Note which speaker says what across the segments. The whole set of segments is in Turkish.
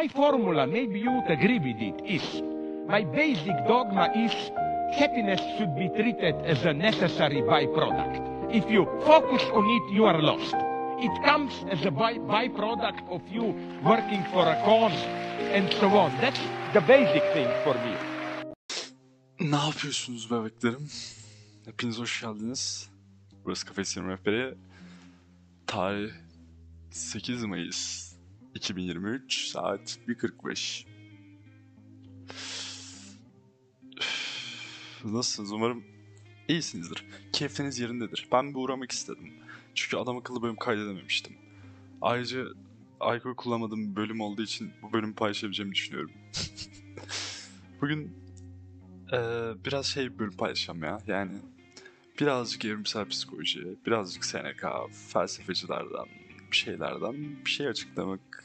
Speaker 1: my formula, maybe you would agree with it, is my basic dogma is happiness should be treated as a necessary byproduct. If you focus on it, you are lost. It comes as a by- byproduct of you working for a cause and so on. That's the basic thing for me.
Speaker 2: Ne yapıyorsunuz bebeklerim? Hepiniz hoş geldiniz. Burası Kafes 20 Rehberi. Tarih 8 Mayıs 2023 saat 1.45. Üf, Nasılsınız? Umarım iyisinizdir. Keyfiniz yerindedir. Ben bir uğramak istedim. Çünkü adam akıllı bölüm kaydedememiştim. Ayrıca alkol kullanmadığım bir bölüm olduğu için bu bölümü paylaşabileceğimi düşünüyorum. Bugün ee, biraz şey bir bölüm paylaşacağım ya. Yani birazcık evrimsel psikoloji, birazcık Seneca, felsefecilerden, şeylerden bir şey açıklamak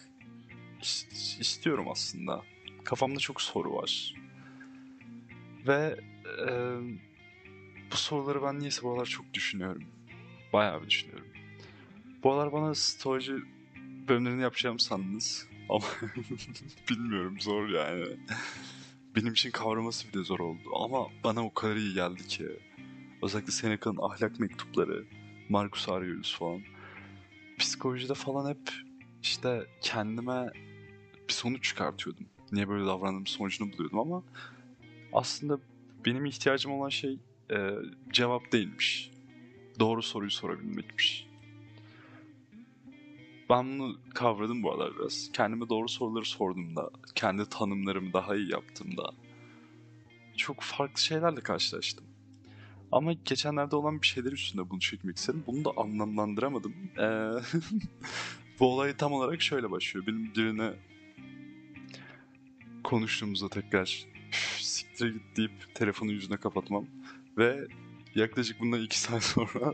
Speaker 2: is- istiyorum aslında. Kafamda çok soru var. Ve e, bu soruları ben niyeyse bu aralar çok düşünüyorum. Bayağı bir düşünüyorum. Bu aralar bana stoacı bölümlerini yapacağım sandınız. Ama bilmiyorum zor yani benim için kavraması bile zor oldu. Ama bana o kadar iyi geldi ki. Özellikle Seneca'nın ahlak mektupları, Marcus Aurelius falan. Psikolojide falan hep işte kendime bir sonuç çıkartıyordum. Niye böyle davrandığım sonucunu buluyordum ama aslında benim ihtiyacım olan şey e, cevap değilmiş. Doğru soruyu sorabilmekmiş. Ben bunu kavradım bu aralar biraz. Kendime doğru soruları sorduğumda, kendi tanımlarımı daha iyi yaptığımda çok farklı şeylerle karşılaştım. Ama geçenlerde olan bir şeyler üstünde bunu çekmek istedim. Bunu da anlamlandıramadım. Ee, bu olay tam olarak şöyle başlıyor. Benim birine konuştuğumuzda tekrar "Üf, siktir git deyip telefonu yüzüne kapatmam. Ve yaklaşık bundan iki saat sonra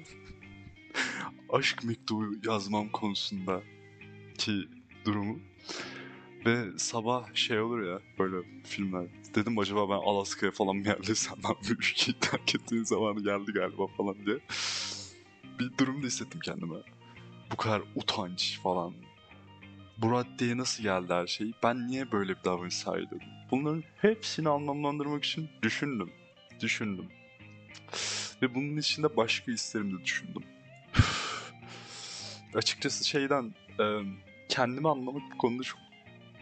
Speaker 2: aşk mektubu yazmam konusunda ki durumu. Ve sabah şey olur ya böyle filmler. Dedim acaba ben Alaska'ya falan mı yerleşsem ben bu ülkeyi terk ettiğin zamanı geldi galiba falan diye. Bir durumda hissettim kendime. Bu kadar utanç falan. Bu raddeye nasıl geldi her şey? Ben niye böyle bir davranış? Bunların hepsini anlamlandırmak için düşündüm. Düşündüm. Ve bunun içinde başka hislerimi de düşündüm. Açıkçası şeyden kendimi anlamak bu konuda çok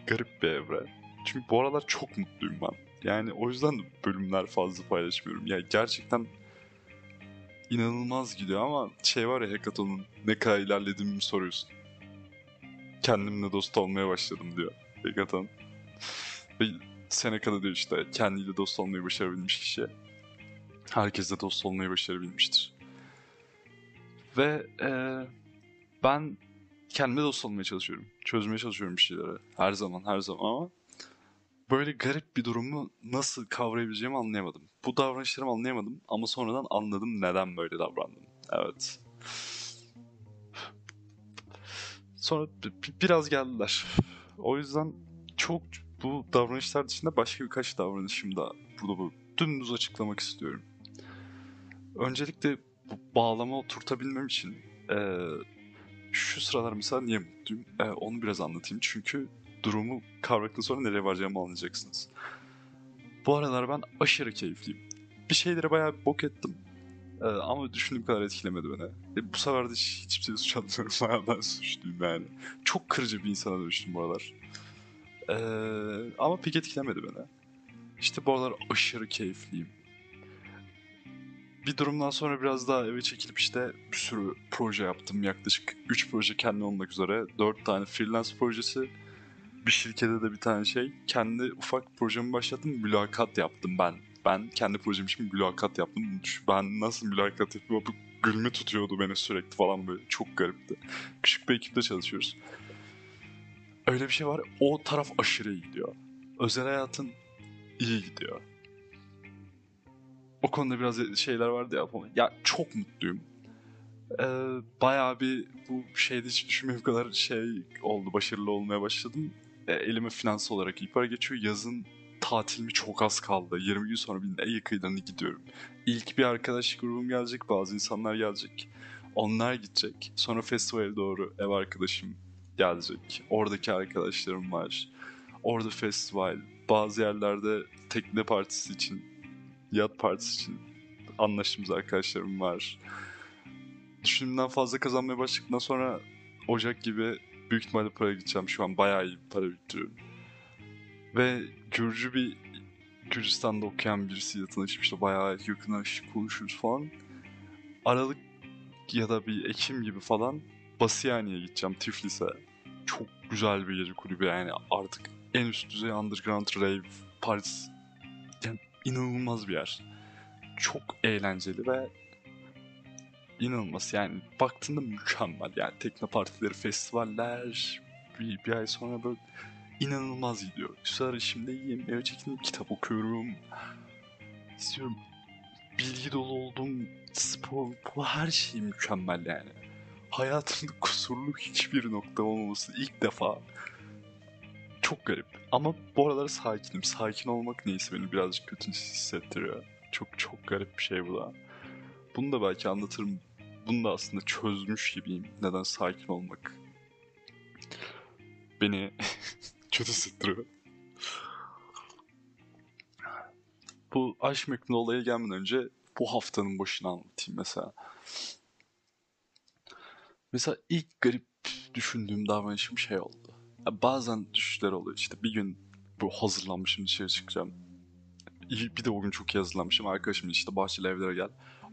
Speaker 2: garip bir evre. Çünkü bu aralar çok mutluyum ben. Yani o yüzden de bölümler fazla paylaşmıyorum. Yani gerçekten inanılmaz gidiyor ama şey var ya Hekaton'un ne kadar ilerlediğimi mi soruyorsun. Kendimle dost olmaya başladım diyor Hekaton. Ve Seneca'da diyor işte kendiyle dost olmayı başarabilmiş kişi herkesle dost olmayı başarabilmiştir. Ve eee, ben kendime dost olmaya çalışıyorum. Çözmeye çalışıyorum bir şeyleri. Her zaman her zaman ama böyle garip bir durumu nasıl kavrayabileceğimi anlayamadım. Bu davranışlarımı anlayamadım ama sonradan anladım neden böyle davrandım. Evet. Sonra bi- bi- biraz geldiler. O yüzden çok bu davranışlar dışında başka birkaç davranışım da burada bu dümdüz açıklamak istiyorum. Öncelikle bu bağlama oturtabilmem için eee, şu sıralar mesela niye mutluyum? Eee, onu biraz anlatayım. Çünkü durumu kavradıktan sonra nereye varacağımı anlayacaksınız. Bu aralar ben aşırı keyifliyim. Bir şeylere bayağı bir bok ettim. Eee, ama düşündüğüm kadar etkilemedi beni. E, bu sefer de hiç- hiçbir şey suç atmıyorum. Bayağı ben suçluyum yani. Çok kırıcı bir insana dönüştüm bu aralar. Eee, ama pek etkilemedi beni. İşte bu aralar aşırı keyifliyim bir durumdan sonra biraz daha eve çekilip işte bir sürü proje yaptım. Yaklaşık 3 proje kendi olmak üzere. 4 tane freelance projesi. Bir şirkete de bir tane şey. Kendi ufak projemi başlattım. Mülakat yaptım ben. Ben kendi projem için mülakat yaptım. Ben nasıl mülakat? Bu gülme tutuyordu beni sürekli falan böyle. Çok garipti. Küçük bir ekipte çalışıyoruz. Öyle bir şey var. O taraf aşırı iyi gidiyor. Özel hayatın iyi gidiyor. O konuda biraz şeyler vardı ya falan. Ya çok mutluyum. Ee, bayağı bir bu şeyde hiç düşünmediğim kadar şey oldu. Başarılı olmaya başladım. Ee, elime finans olarak iyi para geçiyor. Yazın tatilimi çok az kaldı. 20 gün sonra bir en yakınlarına gidiyorum. İlk bir arkadaş grubum gelecek. Bazı insanlar gelecek. Onlar gidecek. Sonra festivale doğru ev arkadaşım gelecek. Oradaki arkadaşlarım var. Orada festival, bazı yerlerde tekne partisi için, yat partisi için anlaştığımız arkadaşlarım var. Düşündüğümden fazla kazanmaya başladıktan sonra Ocak gibi büyük ihtimalle para gideceğim. Şu an bayağı iyi para biriktiriyorum. Ve Gürcü bir Gürcistan'da okuyan birisiyle tanışmıştı. Bayağı yakınlaştık, konuşuruz falan. Aralık ya da bir Ekim gibi falan Basiyani'ye gideceğim Tiflis'e. Çok güzel bir gece kulübü yani artık en üst düzey underground rave partisi. Yani inanılmaz bir yer. Çok eğlenceli ve inanılmaz yani baktığında mükemmel yani tekno partileri, festivaller bir, bir ay sonra böyle inanılmaz gidiyor. Şu ara şimdi iyiyim, eve çektim, kitap okuyorum. İstiyorum. Bilgi dolu oldum, spor, bu her şey mükemmel yani. Hayatımda kusurlu hiçbir nokta olmaması ilk defa çok garip. Ama bu aralar sakinim. Sakin olmak neyse beni birazcık kötü hissettiriyor. Çok çok garip bir şey bu da. Bunu da belki anlatırım. Bunu da aslında çözmüş gibiyim. Neden sakin olmak beni kötü hissettiriyor. Bu aşk mektubu olaya gelmeden önce bu haftanın başını anlatayım mesela. Mesela ilk garip düşündüğüm davranışım şey oldu. Bazen düşüşler oluyor işte. Bir gün bu hazırlanmışım dışarı çıkacağım. Bir de o gün çok iyi hazırlanmışım. Arkadaşım işte bahçeli evlere gel.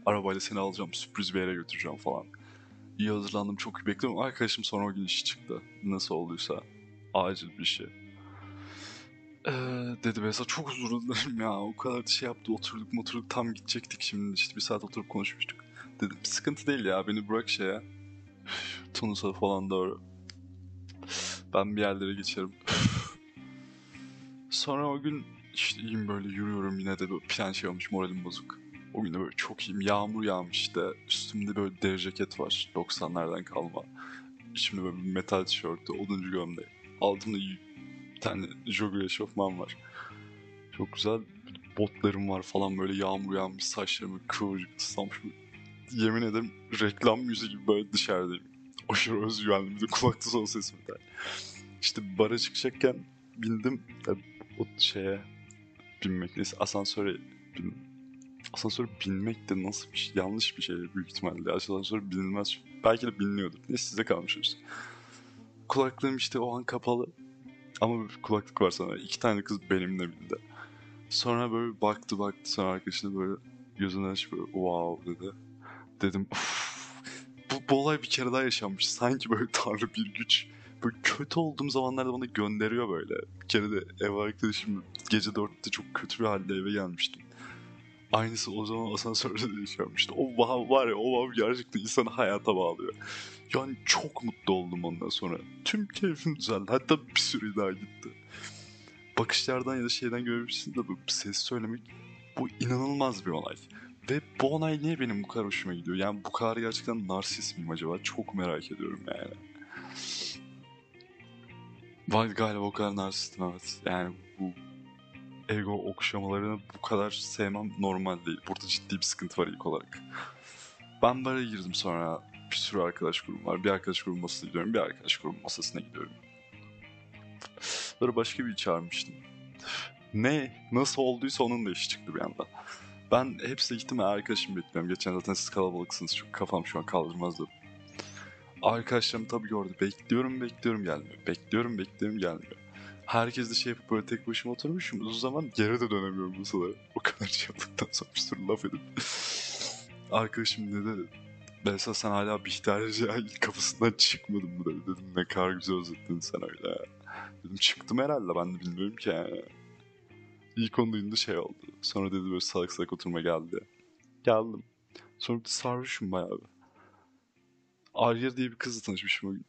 Speaker 2: Arabayla seni alacağım, sürpriz bir yere götüreceğim falan. İyi hazırlandım, çok iyi bekliyorum. Arkadaşım sonra o gün işi çıktı. Nasıl olduysa. Acil bir şey. Ee, dedi mesela çok özür dilerim ya. O kadar şey yaptı, oturduk oturduk tam gidecektik şimdi. işte bir saat oturup konuşmuştuk. Dedim sıkıntı değil ya, beni bırak şeye. Tunus'a falan doğru. Ben bir yerlere geçerim. Sonra o gün işte iyiyim böyle yürüyorum yine de böyle plan şey olmuş moralim bozuk. O gün de böyle çok iyiyim. Yağmur yağmış işte. Üstümde böyle deri ceket var. 90'lardan kalma. İçimde böyle bir metal tişörtü, oduncu gömleği. Altımda bir tane jogger eşofman var. Çok güzel botlarım var falan böyle yağmur yağmış saçlarımı kıvırcık ıslanmış. Yemin ederim reklam müziği gibi böyle dışarıdayım. Aşırı özgüvenli bir kulakta son sesim de. İşte bara çıkacakken bindim o şeye binmek neyse asansöre bindim. Asansöre binmek de nasıl bir şey? Yanlış bir şey büyük ihtimalle. Asansöre binilmez. Belki de biliniyordur. Neyse size kalmış Kulaklığım işte o an kapalı. Ama bir kulaklık var sana. İki tane kız benimle bindi. Sonra böyle baktı baktı sonra arkadaşına böyle gözünü açıp böyle wow dedi. Dedim bu, bu olay bir kere daha yaşanmış. Sanki böyle tanrı bir güç böyle kötü olduğum zamanlarda bana gönderiyor böyle. Bir kere de ev arkadaşım gece dörtte çok kötü bir halde eve gelmiştim. Aynısı o zaman asansörde de yaşanmıştı. O wow var ya o wow gerçekten insanı hayata bağlıyor. Yani çok mutlu oldum ondan sonra. Tüm keyfim düzeldi. Hatta bir süre daha gitti. Bakışlardan ya da şeyden görebilirsin de bu ses söylemek bu inanılmaz bir olay. Ve bu olay niye benim bu kadar hoşuma gidiyor? Yani bu kadar gerçekten narsist miyim acaba? Çok merak ediyorum yani. Vay galiba o kadar narsistim evet. Yani bu ego okşamalarını bu kadar sevmem normal değil. Burada ciddi bir sıkıntı var ilk olarak. Ben bara girdim sonra bir sürü arkadaş grubum var. Bir arkadaş grubum masasına gidiyorum, bir arkadaş grubum masasına gidiyorum. Sonra başka bir çağırmıştım. Ne? Nasıl olduysa onun da işi çıktı bir anda. Ben hepsine gittim arkadaşım bekliyorum. Geçen zaten siz kalabalıksınız. Çok kafam şu an kaldırmaz dedim. Arkadaşlarım tabii gördü. Bekliyorum bekliyorum gelmiyor. Bekliyorum bekliyorum gelmiyor. Herkes de şey yapıp böyle tek başıma oturmuşum. Uzun zaman geri de dönemiyorum masalara. O kadar şey yaptıktan sonra bir sürü laf edip. Arkadaşım dedi. Mesela sen hala Bihter Cahil kapısından çıkmadın mı dedi. Dedim ne kadar güzel özetledin sen öyle. Dedim çıktım herhalde ben de bilmiyorum ki yani. İlk onu duyduğunda şey oldu. Sonra dedi böyle salak salak oturma geldi. Geldim. Sonra bir sarhoşum bayağı. Arya diye bir kızla tanışmışım bugün.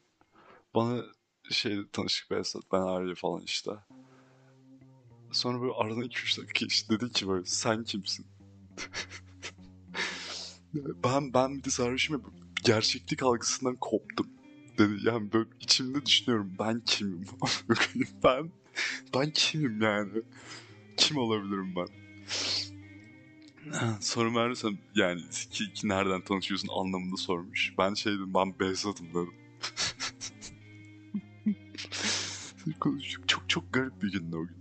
Speaker 2: Bana şey tanıştık Behzat, ben Arya falan işte. Sonra böyle aradan 2-3 dakika geçti. Dedi ki böyle sen kimsin? ben ben bir de sarhoşum ya gerçeklik algısından koptum. Dedi yani böyle içimde düşünüyorum ben kimim? ben ben kimim yani? Kim olabilirim ben? Sonra Meryem yani ki, ki nereden tanışıyorsun anlamında sormuş. Ben şey dedim ben Behzat'ım dedim. Konuştuk çok çok garip bir gündü o gün.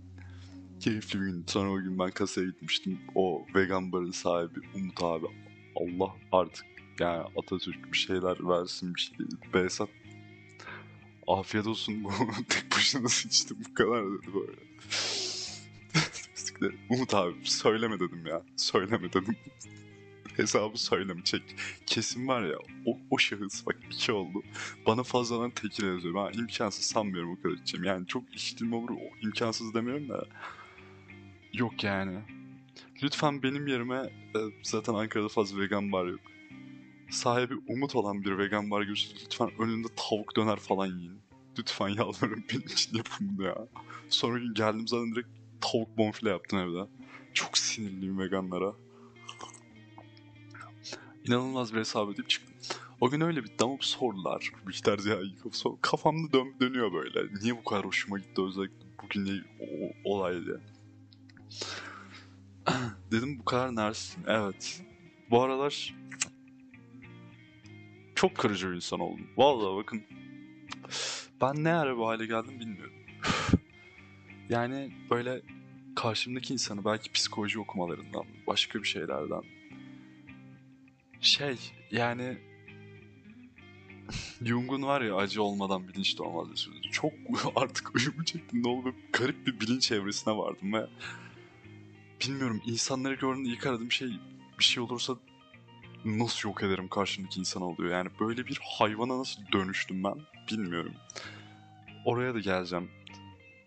Speaker 2: Keyifli bir gün. Sonra o gün ben kasaya gitmiştim. O vegan barın sahibi Umut abi. Allah artık yani Atatürk bir şeyler versin bir şey. Behzat afiyet olsun bu tek başına nasıl içtim bu kadar dedi böyle. Umut abi söyleme dedim ya. Söyleme dedim. Hesabı söyleme çek. Kesin var ya o, o şahıs bak iki oldu. Bana fazladan tekil yazıyor. Ben imkansız sanmıyorum o kadar içeceğim. Yani çok içtiğim olur. İmkansız demiyorum da. Yok yani. Lütfen benim yerime e, zaten Ankara'da fazla vegan bar yok. Sahibi umut olan bir vegan bar görürsünüz. Lütfen önünde tavuk döner falan yiyin. Lütfen yalvarırım benim için yapın bunu ya. Sonra gün geldim zaten direkt tavuk bonfile yaptım evde. Çok sinirliyim veganlara. İnanılmaz bir hesap edip çıktım. O gün öyle bitti ama sordular. Bihter Ziya'yı kafamda dön dönüyor böyle. Niye bu kadar hoşuma gitti özellikle bugün ne o, olay diye. Dedim bu kadar nersin? Evet. Bu aralar çok kırıcı bir insan oldum. Vallahi bakın ben ne ara bu hale geldim bilmiyorum. Yani böyle karşımdaki insanı belki psikoloji okumalarından, başka bir şeylerden şey yani Jung'un var ya acı olmadan bilinç doğmaz sözü. Çok artık uyumu çektim ne oldu garip bir bilinç evresine vardım ve bilmiyorum insanları gördüğümde ilk aradığım şey bir şey olursa nasıl yok ederim karşımdaki insan oluyor. Yani böyle bir hayvana nasıl dönüştüm ben bilmiyorum. Oraya da geleceğim.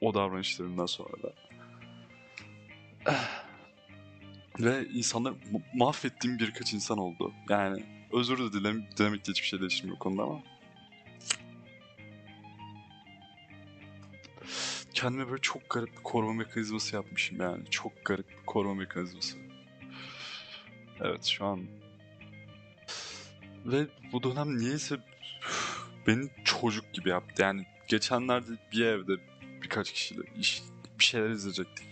Speaker 2: O davranışlarından sonra da. Ve insanlar mahvettiğim birkaç insan oldu. Yani özür de dilem dilemek hiçbir şey değişmiyor konuda ama. Kendime böyle çok garip bir koruma mekanizması yapmışım yani. Çok garip bir koruma mekanizması. Evet şu an ve bu dönem niyeyse beni çocuk gibi yaptı. Yani geçenlerde bir evde birkaç kişiyle iş, bir şeyler izleyecektik.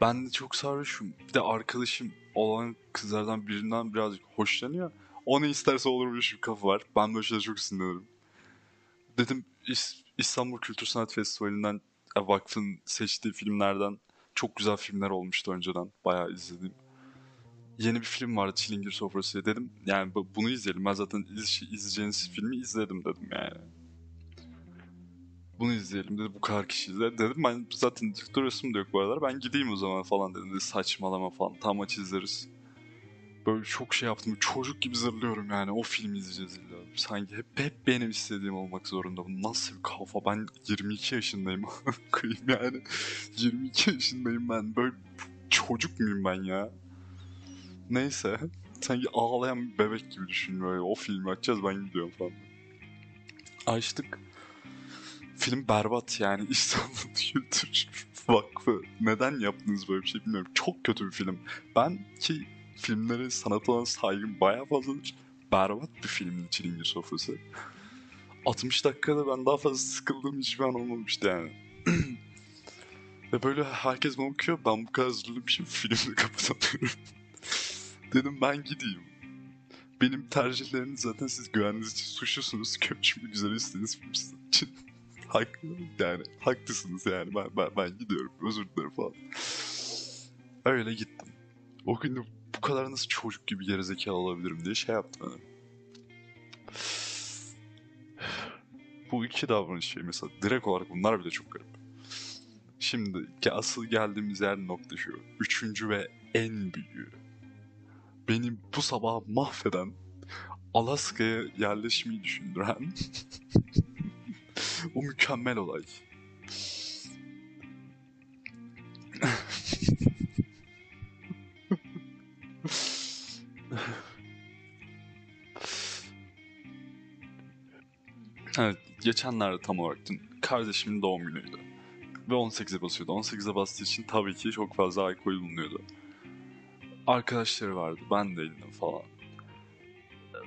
Speaker 2: Ben de çok sarhoşum. Bir de arkadaşım olan kızlardan birinden birazcık hoşlanıyor. O ne isterse olurmuş bir kafa var. Ben böyle şeylere çok sinirlenirim. Dedim İstanbul Kültür Sanat Festivali'nden e, vakfın seçtiği filmlerden çok güzel filmler olmuştu önceden. Bayağı izledim yeni bir film vardı Çilingir Sofrası dedim. Yani bunu izleyelim. Ben zaten iz, izleyeceğiniz filmi izledim dedim yani. Bunu izleyelim dedi. Bu kadar kişi izledi. Dedim ben zaten durasım da yok bu aralar. Ben gideyim o zaman falan. Dedi, saçmalama falan. Tam maç izleriz. Böyle çok şey yaptım. Çocuk gibi zırlıyorum yani. O filmi izleyeceğiz illa. Sanki hep, hep benim istediğim olmak zorunda. Bu nasıl bir kafa? Ben 22 yaşındayım. Kıyım yani. 22 yaşındayım ben. Böyle çocuk muyum ben ya? Neyse. Sanki ağlayan bir bebek gibi düşün böyle. O filmi açacağız ben gidiyorum falan. Açtık. Film berbat yani İstanbul Kültür Vakfı. Neden yaptınız böyle bir şey bilmiyorum. Çok kötü bir film. Ben ki filmlere sanat olan saygım bayağı fazladır. Berbat bir filmin Çilingir Sofrası. 60 dakikada ben daha fazla sıkıldığım hiçbir an olmamıştı yani. Ve böyle herkes bana bakıyor. Ben bu kadar üzüldüm filmi kapatamıyorum. Dedim ben gideyim. Benim tercihleriniz zaten siz güveniniz için suçlusunuz. Köpçümü güzel istediğiniz için. Haklı yani haklısınız yani ben, ben, ben gidiyorum özür dilerim falan. Öyle gittim. O gün de bu kadar nasıl çocuk gibi gerizekalı olabilirim diye şey yaptım. Yani. Bu iki davranış şey mesela direkt olarak bunlar bile çok garip. Şimdi asıl geldiğimiz yer nokta şu. Üçüncü ve en büyüğü beni bu sabah mahveden, Alaska'ya yerleşmeyi düşündüren o mükemmel olay. evet, geçenlerde tam olarak dün kardeşimin doğum günüydü. Ve 18'e basıyordu. 18'e bastığı için tabii ki çok fazla alkol bulunuyordu arkadaşları vardı. Ben deydim falan.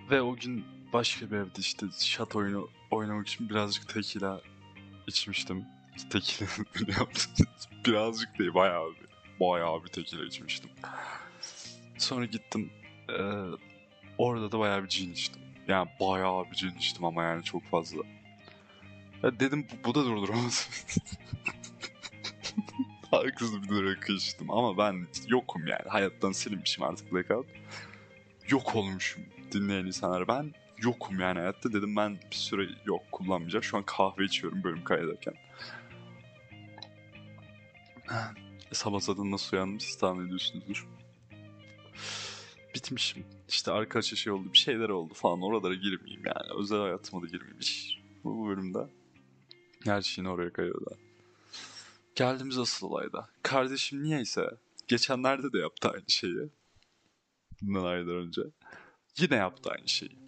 Speaker 2: Ve o gün başka bir evde işte şat oyunu oynamak için birazcık tekila içmiştim. Tekila birazcık değil bayağı bir. Bayağı bir tekila içmiştim. Sonra gittim. E, orada da bayağı bir cin içtim. Yani bayağı bir cin içtim ama yani çok fazla. Ya dedim bu, bu da durduramaz. Haksız bir rakı içtim ama ben yokum yani. Hayattan silinmişim artık blackout. Yok olmuşum dinleyen insanlar. Ben yokum yani hayatta dedim ben bir süre yok kullanmayacağım. Şu an kahve içiyorum bölüm kaydederken. Sabah zaten nasıl uyandım siz tahmin ediyorsunuzdur. Bitmişim. İşte arkadaşa şey oldu bir şeyler oldu falan oralara girmeyeyim yani. Özel hayatıma da girmeyeyim hiç. Bu, bölümde her şeyini oraya kayıyorlar. Geldiğimiz asıl olayda. Kardeşim niyeyse geçenlerde de yaptı aynı şeyi. Bundan aylar önce. Yine yaptı aynı şeyi.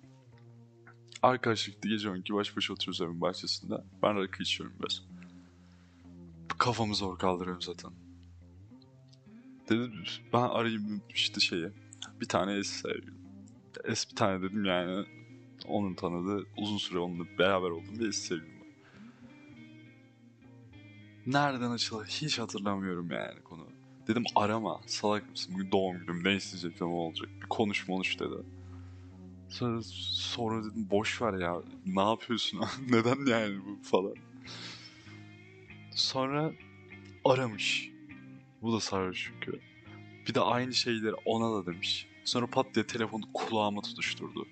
Speaker 2: Arkadaşlıkta gece 12 baş başa oturuyoruz evin bahçesinde. Ben rakı içiyorum biraz. Kafamı zor kaldırıyorum zaten. Dedim ben arayayım işte şeyi. Bir tane es sevgilim. Es bir tane dedim yani. Onun tanıdığı uzun süre onunla beraber olduğum bir es sevgilim. Nereden açılır hiç hatırlamıyorum yani konu. Dedim arama salak mısın bugün doğum günüm ne isteyecektim o olacak. Bir konuş konuş dedi. Sonra, sonra dedim boş ver ya ne yapıyorsun neden yani bu falan. Sonra aramış. Bu da sarhoş çünkü. Bir de aynı şeyleri ona da demiş. Sonra pat diye telefonu kulağıma tutuşturdu.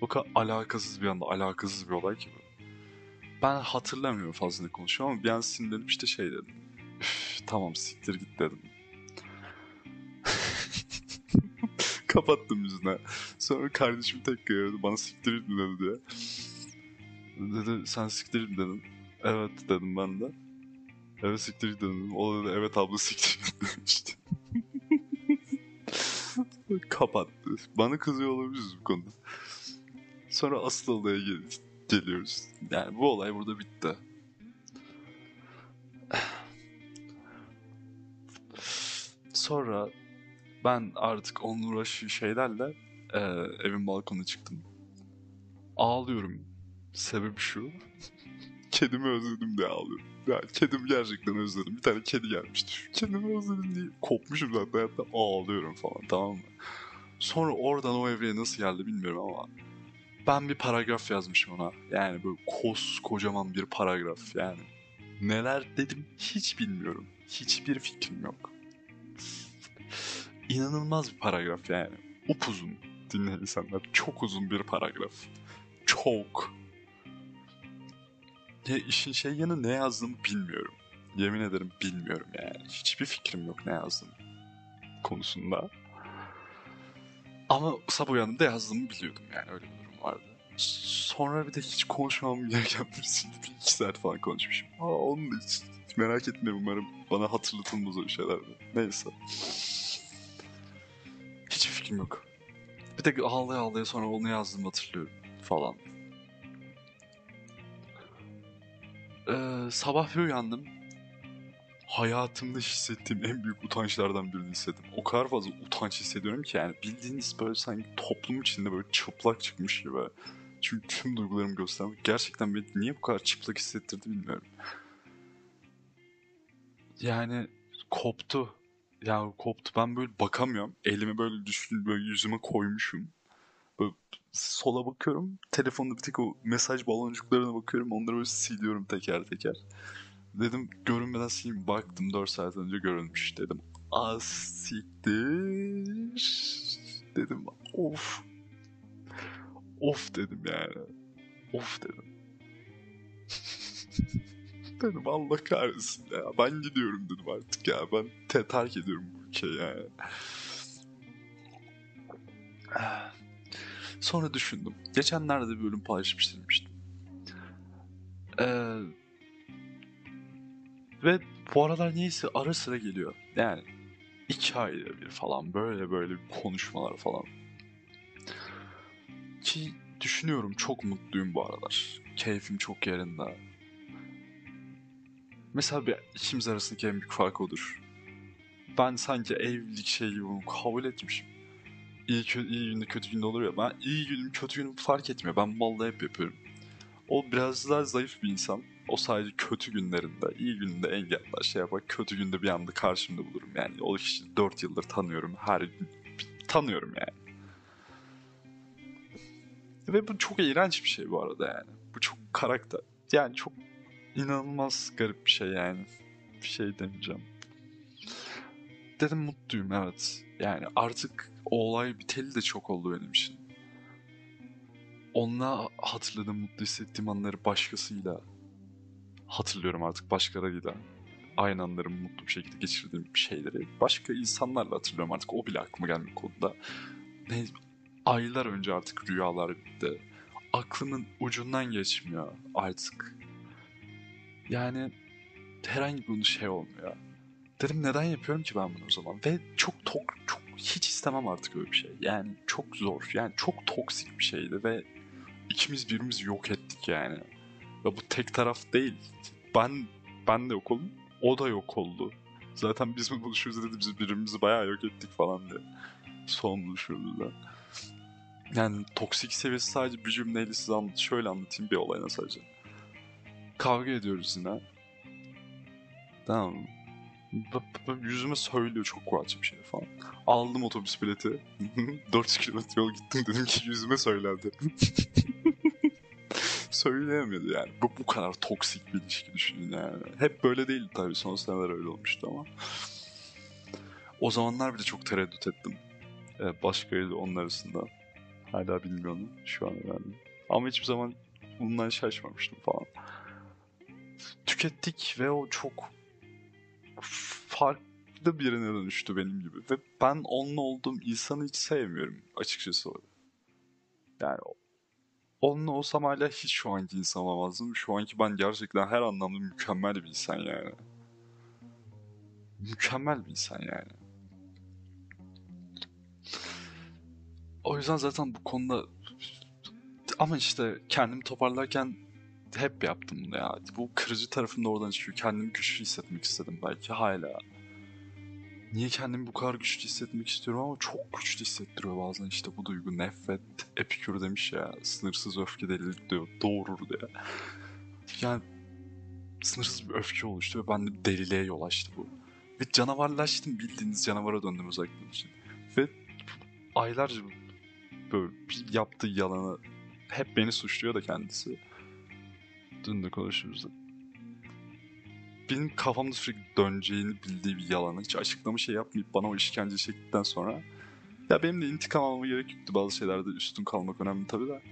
Speaker 2: O kadar alakasız bir anda alakasız bir olay ki bu. Ben hatırlamıyorum fazla ne konuşuyor ama bir an sinirlenip işte şey dedim. Üf, tamam siktir git dedim. Kapattım yüzüne. Sonra kardeşim tekrar aradı bana siktir mi dedi diye. Dedi sen siktir mi dedin. Evet dedim ben de. Evet siktir dedim. O dedi evet abla siktir demişti. Kapattı. Bana kızıyor olabiliriz bu konuda. Sonra asıl olaya gel geliyoruz. Yani bu olay burada bitti. Sonra ben artık onunla uğraştığı şeylerle e, evin balkonuna çıktım. Ağlıyorum. Sebebi şu. Kedimi özledim diye ağlıyorum. Ya kedimi gerçekten özledim. Bir tane kedi gelmişti. Kedimi özledim diye kopmuşum zaten hayatta ağlıyorum falan tamam mı? Sonra oradan o evreye nasıl geldi bilmiyorum ama ben bir paragraf yazmışım ona. Yani böyle koskocaman bir paragraf yani. Neler dedim hiç bilmiyorum. Hiçbir fikrim yok. İnanılmaz bir paragraf yani. Upuzun dinleyen insanlar. Çok uzun bir paragraf. Çok. Ya işin şey yanı ne yazdığımı bilmiyorum. Yemin ederim bilmiyorum yani. Hiçbir fikrim yok ne yazdım konusunda. Ama sabah uyandığımda yazdığımı biliyordum yani öyle bir durum vardı. Sonra bir de hiç konuşmam gereken birisiyle bir iki saat falan konuşmuşum. Aa, onu da hiç, hiç merak etme umarım bana hatırlatılmaz o şeyler. Neyse. Fikrim yok. Bir tek ağlaya ağlaya sonra onu yazdığımı hatırlıyorum falan. Ee, sabah bir uyandım. Hayatımda hissettiğim en büyük utançlardan birini hissettim. O kadar fazla utanç hissediyorum ki yani bildiğiniz böyle sanki toplum içinde böyle çıplak çıkmış gibi. Çünkü tüm duygularımı göstermek gerçekten beni niye bu kadar çıplak hissettirdi bilmiyorum. Yani koptu. Yani koptu. Ben böyle bakamıyorum. Elimi böyle düşün böyle yüzüme koymuşum. Böyle sola bakıyorum. Telefonda bir tek o mesaj baloncuklarına bakıyorum. Onları böyle siliyorum teker teker. Dedim görünmeden sileyim. Baktım 4 saat önce görünmüş dedim. Az. Dedim of. Of dedim yani. Of dedim. dedim Allah kahretsin ya. Ben gidiyorum dedim artık ya. Ben te terk ediyorum bu ülkeyi yani. Sonra düşündüm. Geçenlerde bir bölüm paylaşmıştım. Ee, ve bu aralar niyeyse ara sıra geliyor. Yani iki ayda bir falan böyle böyle konuşmalar falan. Ki düşünüyorum çok mutluyum bu aralar. Keyfim çok yerinde. Mesela bir ikimiz arasındaki en büyük fark odur. Ben sanki evlilik şey gibi bunu kabul etmişim. İyi, kö- iyi günde kötü günde olur ya. Ben iyi günüm kötü günüm fark etmiyor. Ben vallahi hep yapıyorum. O biraz daha zayıf bir insan. O sadece kötü günlerinde, iyi gününde engeller şey yapar. Kötü günde bir anda karşımda bulurum. Yani o kişiyi 4 yıldır tanıyorum. Her gün tanıyorum yani. Ve bu çok iğrenç bir şey bu arada yani. Bu çok karakter. Yani çok inanılmaz garip bir şey yani. Bir şey demeyeceğim. Dedim mutluyum evet. Yani artık o olay biteli de çok oldu benim için. Onunla hatırladığım, mutlu hissettiğim anları başkasıyla hatırlıyorum artık başkalarıyla. Aynı anları mutlu bir şekilde geçirdiğim şeyleri başka insanlarla hatırlıyorum artık. O bile aklıma gelmiyor konuda. Ne, aylar önce artık rüyalar bitti. Aklımın ucundan geçmiyor artık. Yani herhangi bir şey olmuyor. Dedim neden yapıyorum ki ben bunu o zaman? Ve çok tok, çok hiç istemem artık öyle bir şey. Yani çok zor. Yani çok toksik bir şeydi ve ikimiz birbirimizi yok ettik yani. Ve bu tek taraf değil. Ben ben de yok oldum. O da yok oldu. Zaten biz mi buluşuyoruz dedi biz birbirimizi bayağı yok ettik falan diye. Son buluşuyoruz Yani toksik seviyesi sadece bir cümleyle size anlat şöyle anlatayım bir olayına sadece. Kavga ediyoruz yine. Tamam? Yüzüme söylüyor çok rahatça bir şey falan. Aldım otobüs bileti. 400 kilometre yol gittim dedim ki yüzüme söylerdi. Söyleyemiyordu yani. Bu, bu kadar toksik bir ilişki düşünün yani. Hep böyle değildi tabii son seneler öyle olmuştu ama. O zamanlar bile çok tereddüt ettim. Ee, başkaydı onun arasında. Hala bilmiyorum şu an yani. Ama hiçbir zaman bundan şaşmamıştım falan. Tükettik ve o çok farklı birine dönüştü benim gibi. Ve ben onunla olduğum insanı hiç sevmiyorum açıkçası. Yani onunla olsam hala hiç şu anki insan olamazdım. Şu anki ben gerçekten her anlamda mükemmel bir insan yani. Mükemmel bir insan yani. O yüzden zaten bu konuda ama işte kendimi toparlarken hep yaptım bunu ya. Bu kırıcı tarafım da oradan çıkıyor. Kendimi güçlü hissetmek istedim belki hala. Niye kendimi bu kadar güçlü hissetmek istiyorum ama çok güçlü hissettiriyor bazen işte bu duygu. Nefret, Epikür demiş ya sınırsız öfke delilik diyor. Doğurur diye. Yani sınırsız bir öfke oluştu ve ben de deliliğe yol açtı bu. Ve canavarlaştım bildiğiniz canavara döndüm özellikle için. Ve aylarca böyle yaptığı yalanı hep beni suçluyor da kendisi. Dün de konuşuyoruz. Benim kafamda sürekli döneceğini bildiği bir yalanı hiç açıklama şey yapmayıp bana o işkence çektikten sonra ya benim de intikam almama gerek yoktu. Bazı şeylerde üstün kalmak önemli tabii de.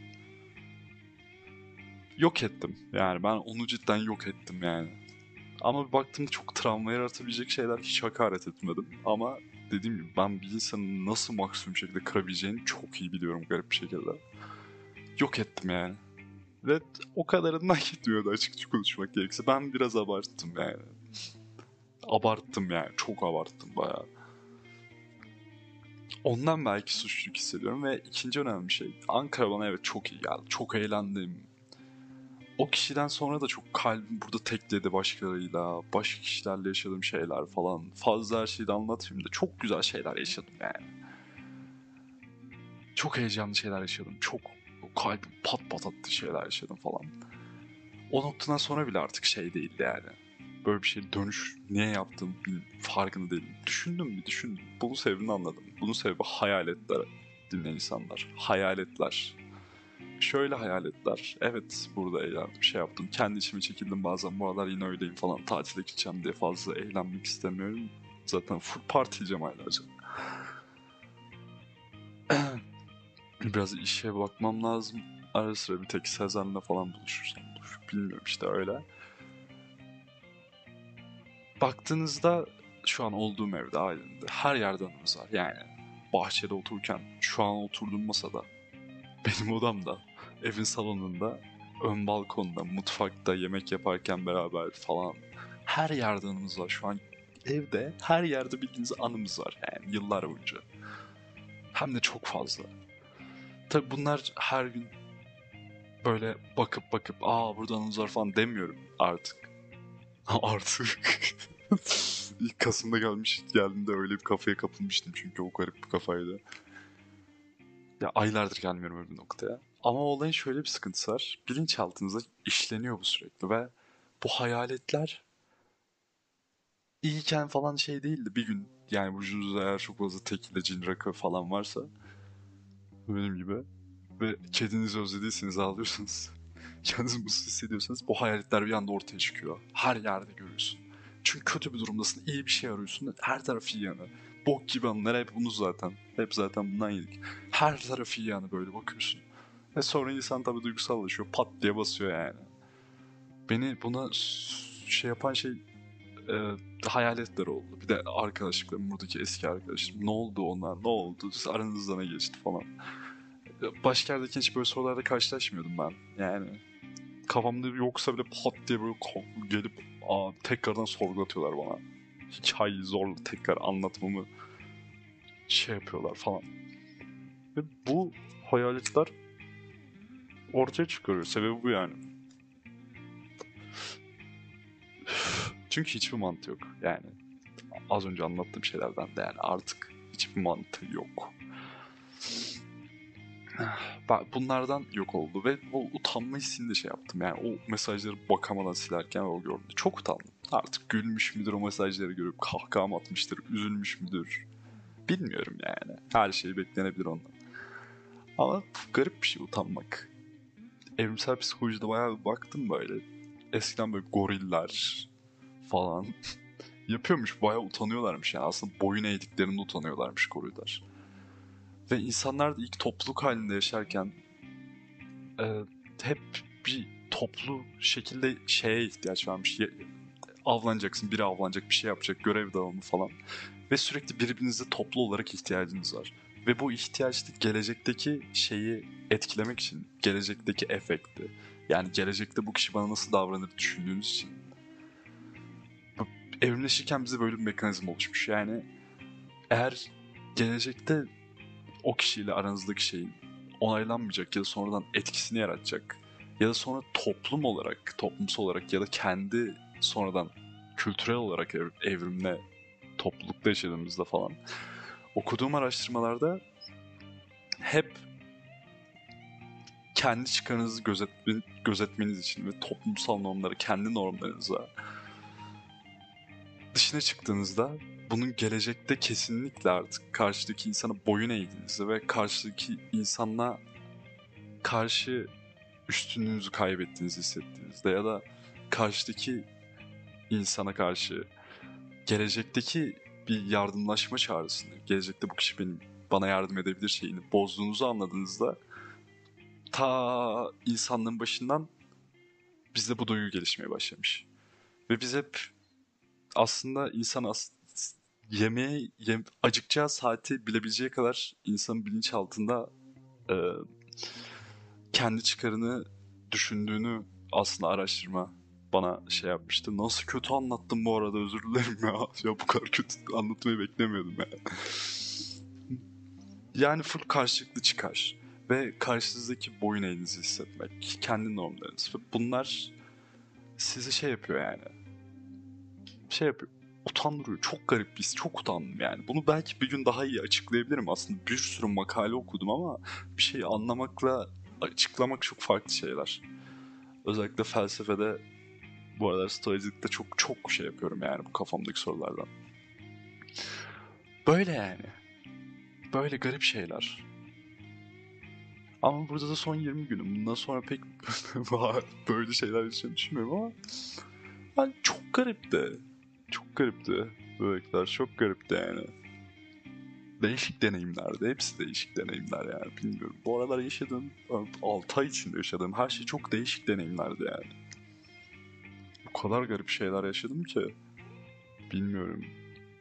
Speaker 2: Yok ettim. Yani ben onu cidden yok ettim yani. Ama bir baktım çok travma yaratabilecek şeyler hiç hakaret etmedim. Ama dediğim gibi ben bir insanın nasıl maksimum şekilde kırabileceğini çok iyi biliyorum garip bir şekilde. Yok ettim yani. Ve o kadarından gitmiyordu açıkça konuşmak gerekirse. Ben biraz abarttım yani. Abarttım yani. Çok abarttım bayağı. Ondan belki suçluluk hissediyorum ve ikinci önemli şey Ankara bana evet çok iyi geldi. Çok eğlendim. O kişiden sonra da çok kalbim burada tekledi başkalarıyla. Başka kişilerle yaşadığım şeyler falan. Fazla her şeyi de anlatmayayım da çok güzel şeyler yaşadım yani. Çok heyecanlı şeyler yaşadım. Çok kalbim pat pat attı şeyler yaşadım falan. O noktadan sonra bile artık şey değildi yani. Böyle bir şey dönüş niye yaptım farkında değilim. Düşündüm bir düşündüm. Bunun sebebini anladım. Bunun sebebi hayaletler dinleyen insanlar. Hayaletler. Şöyle hayaletler. Evet burada eğlendim şey yaptım. Kendi içime çekildim bazen. Bu aralar yine öyleyim falan. Tatile gideceğim diye fazla eğlenmek istemiyorum. Zaten full partiyeceğim aylarca. Biraz işe bakmam lazım. Ara sıra bir tek Sezen'le falan buluşursam buluşup bilmiyorum işte öyle. Baktığınızda şu an olduğum evde ailemde her yerde anımız var. Yani bahçede otururken şu an oturduğum masada benim odamda evin salonunda ön balkonda mutfakta yemek yaparken beraber falan her yerde anımız var. Şu an evde her yerde bildiğiniz anımız var yani yıllar boyunca. Hem de çok fazla. Tabi bunlar her gün böyle bakıp bakıp aa burada anımız var falan demiyorum artık. artık. İlk Kasım'da gelmiş geldiğimde öyle bir kafaya kapılmıştım çünkü o garip bir kafaydı. Ya aylardır gelmiyorum öyle bir noktaya. Ama olayın şöyle bir sıkıntısı var. Bilinçaltınıza işleniyor bu sürekli ve bu hayaletler iyiken falan şey değildi. Bir gün yani burcunuzda eğer çok fazla tekile, cin, rakı falan varsa benim gibi ve kedinizi özlediyseniz ağlıyorsunuz. kendinizi mutsuz hissediyorsanız bu hayaletler bir anda ortaya çıkıyor. Her yerde görüyorsun. Çünkü kötü bir durumdasın, iyi bir şey arıyorsun. Her taraf iyi yani. Bok gibi anlar hep bunu zaten. Hep zaten bundan yedik. Her taraf iyi yani böyle bakıyorsun. Ve sonra insan tabii duygusallaşıyor. Pat diye basıyor yani. Beni buna şey yapan şey e, hayaletler oldu. Bir de arkadaşlıklarım, buradaki eski arkadaşlarım. Ne oldu onlar, ne oldu, Siz aranızda ne geçti falan. Başka yerdeki hiç böyle sorularla karşılaşmıyordum ben. Yani kafamda yoksa bile pat diye böyle gelip aa, tekrardan sorgulatıyorlar bana. Hikayeyi zorla tekrar anlatmamı şey yapıyorlar falan. Ve bu hayaletler ortaya çıkarıyor. Sebebi bu yani. Çünkü hiçbir mantığı yok. Yani az önce anlattığım şeylerden de yani artık hiçbir mantığı yok. Bunlardan yok oldu ve o utanma hissini de şey yaptım. Yani o mesajları bakamadan silerken o gördüm. Çok utandım. Artık gülmüş müdür o mesajları görüp kahkaha mı atmıştır, üzülmüş müdür? Bilmiyorum yani. Her şey beklenebilir ondan. Ama garip bir şey utanmak. Evrimsel psikolojide bayağı bir baktım böyle. Eskiden böyle goriller falan yapıyormuş. Bayağı utanıyorlarmış yani. Aslında boyun eğdiklerinde utanıyorlarmış goriller. Ve insanlar da ilk topluluk halinde yaşarken e, hep bir toplu şekilde şeye ihtiyaç varmış. Avlanacaksın, biri avlanacak, bir şey yapacak, görev dağılımı falan. Ve sürekli birbirinize toplu olarak ihtiyacınız var. Ve bu ihtiyaç da gelecekteki şeyi etkilemek için, gelecekteki efekti. Yani gelecekte bu kişi bana nasıl davranır düşündüğünüz için. Evrimleşirken bize böyle bir mekanizma oluşmuş. Yani eğer gelecekte o kişiyle aranızdaki şeyin onaylanmayacak ya da sonradan etkisini yaratacak ya da sonra toplum olarak, toplumsal olarak ya da kendi sonradan kültürel olarak ev- evrimle toplulukta yaşadığımızda falan okuduğum araştırmalarda hep kendi çıkarınızı gözetme, gözetmeniz için ve toplumsal normları kendi normlarınıza dışına çıktığınızda bunun gelecekte kesinlikle artık karşıdaki insana boyun eğdiğinizde ve karşıdaki insanla karşı üstünlüğünüzü kaybettiğinizi hissettiğinizde ya da karşıdaki insana karşı gelecekteki bir yardımlaşma çağrısını, gelecekte bu kişi benim bana yardım edebilir şeyini bozduğunuzu anladığınızda ta insanlığın başından bizde bu duygu gelişmeye başlamış. Ve biz hep aslında insan as yemeğe yem acıkacağı saati bilebileceği kadar insanın bilinçaltında e, kendi çıkarını düşündüğünü aslında araştırma bana şey yapmıştı. Nasıl kötü anlattım bu arada özür dilerim ya. Ya bu kadar kötü anlatmayı beklemiyordum ya. Yani full karşılıklı çıkar. Ve karşınızdaki boyun eğinizi hissetmek. Kendi normlarınız. Bunlar sizi şey yapıyor yani. Şey yapıyor. Utandırıyor. Çok garip bir his. Çok utandım yani. Bunu belki bir gün daha iyi açıklayabilirim. Aslında bir sürü makale okudum ama bir şeyi anlamakla açıklamak çok farklı şeyler. Özellikle felsefede bu aralar stoacılıkta çok çok şey yapıyorum yani bu kafamdaki sorulardan. Böyle yani. Böyle garip şeyler. Ama burada da son 20 günüm. Bundan sonra pek böyle şeyler yaşayacağımı düşünmüyorum ama yani çok garipti. Çok garipti. Böylelikler çok garipti yani. Değişik deneyimlerdi. Hepsi değişik deneyimler yani. Bilmiyorum. Bu aralar yaşadığım 6 ay içinde yaşadığım her şey çok değişik deneyimlerdi yani. O kadar garip şeyler yaşadım ki. Bilmiyorum.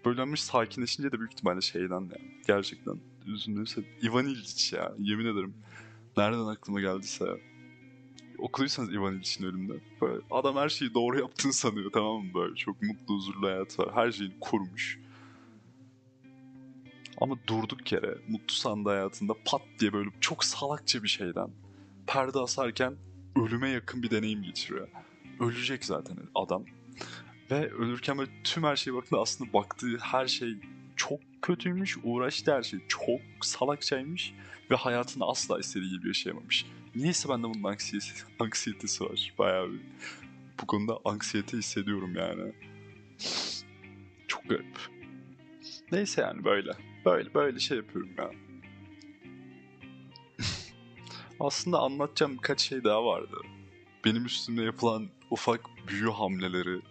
Speaker 2: Böyle bir sakinleşince de büyük ihtimalle şeyden yani. Gerçekten üzüldüğüm şey. Ivan İldiç ya. Yemin ederim. Nereden aklıma geldiyse. Okuduysanız Ivan ölümünü. Böyle adam her şeyi doğru yaptığını sanıyor tamam mı böyle. Çok mutlu huzurlu hayat var. Her şeyini kurmuş. Ama durduk yere mutlu sandığı hayatında pat diye böyle çok salakça bir şeyden perde asarken ölüme yakın bir deneyim geçiriyor. Ölecek zaten adam. Ve ölürken böyle tüm her şeye baktığında aslında baktığı her şey çok kötüymüş. Uğraştığı her şey çok salakçaymış. Ve hayatını asla istediği gibi yaşayamamış. Niyeyse bende bunun anksiyetesi, anksiyetesi var. Bayağı bir. Bu konuda anksiyete hissediyorum yani. Çok garip. Neyse yani böyle. Böyle böyle şey yapıyorum ya. Aslında anlatacağım birkaç şey daha vardı. benim üstümde yapılan ufak büyü hamleleri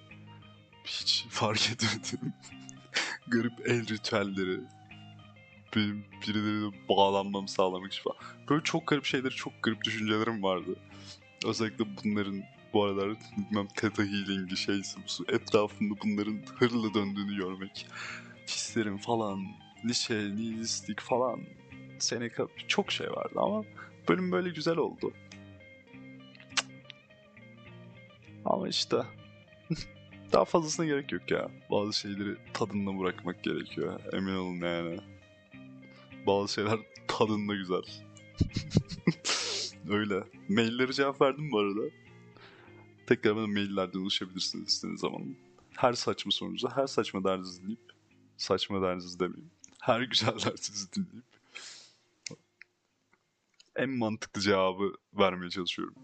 Speaker 2: hiç fark etmedim. Garip el ritüelleri. Benim birilerine bağlanmamı sağlamak için falan. Böyle çok garip şeyleri, çok garip düşüncelerim vardı. Özellikle bunların bu aralar bilmem Theta Healing'i şeysi etrafında bunların hırla döndüğünü görmek. Hislerim falan, lişe, nihilistik falan. Seneca çok şey vardı ama bölüm böyle güzel oldu. Ama işte daha fazlasına gerek yok ya. Bazı şeyleri tadında bırakmak gerekiyor. Emin olun yani. Bazı şeyler tadında güzel. Öyle. Maillere cevap verdim bu arada. Tekrar bana maillerden ulaşabilirsiniz istediğiniz zaman. Her saçma sorunuza, her saçma derdinizi dinleyip, saçma derdinizi demeyeyim, her güzel derdinizi dinleyip en mantıklı cevabı vermeye çalışıyorum.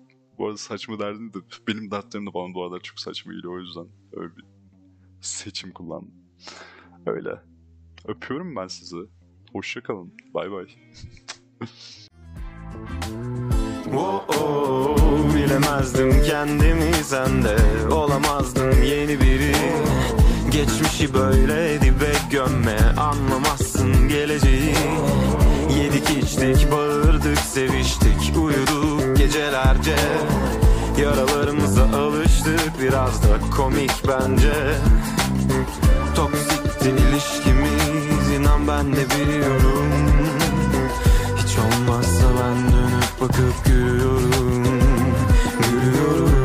Speaker 2: Bu arada saçma derdin de benim dertlerim de bana bu arada çok saçma geliyor o yüzden öyle bir seçim kullandım. Öyle. Öpüyorum ben sizi. Hoşçakalın. Bay bay.
Speaker 3: Oh, oh, bilemezdim kendimi sende Olamazdım yeni biri Geçmişi böyle dibe gömme Anlamazsın geleceği Yedik içtik bağırdık seviştik uyuduk gecelerce. Yaralarımıza alıştık biraz da komik bence. Toksiktin ilişkimiz inan ben de biliyorum. Hiç olmazsa ben dönüp bakıp gülüyorum Gülüyorum.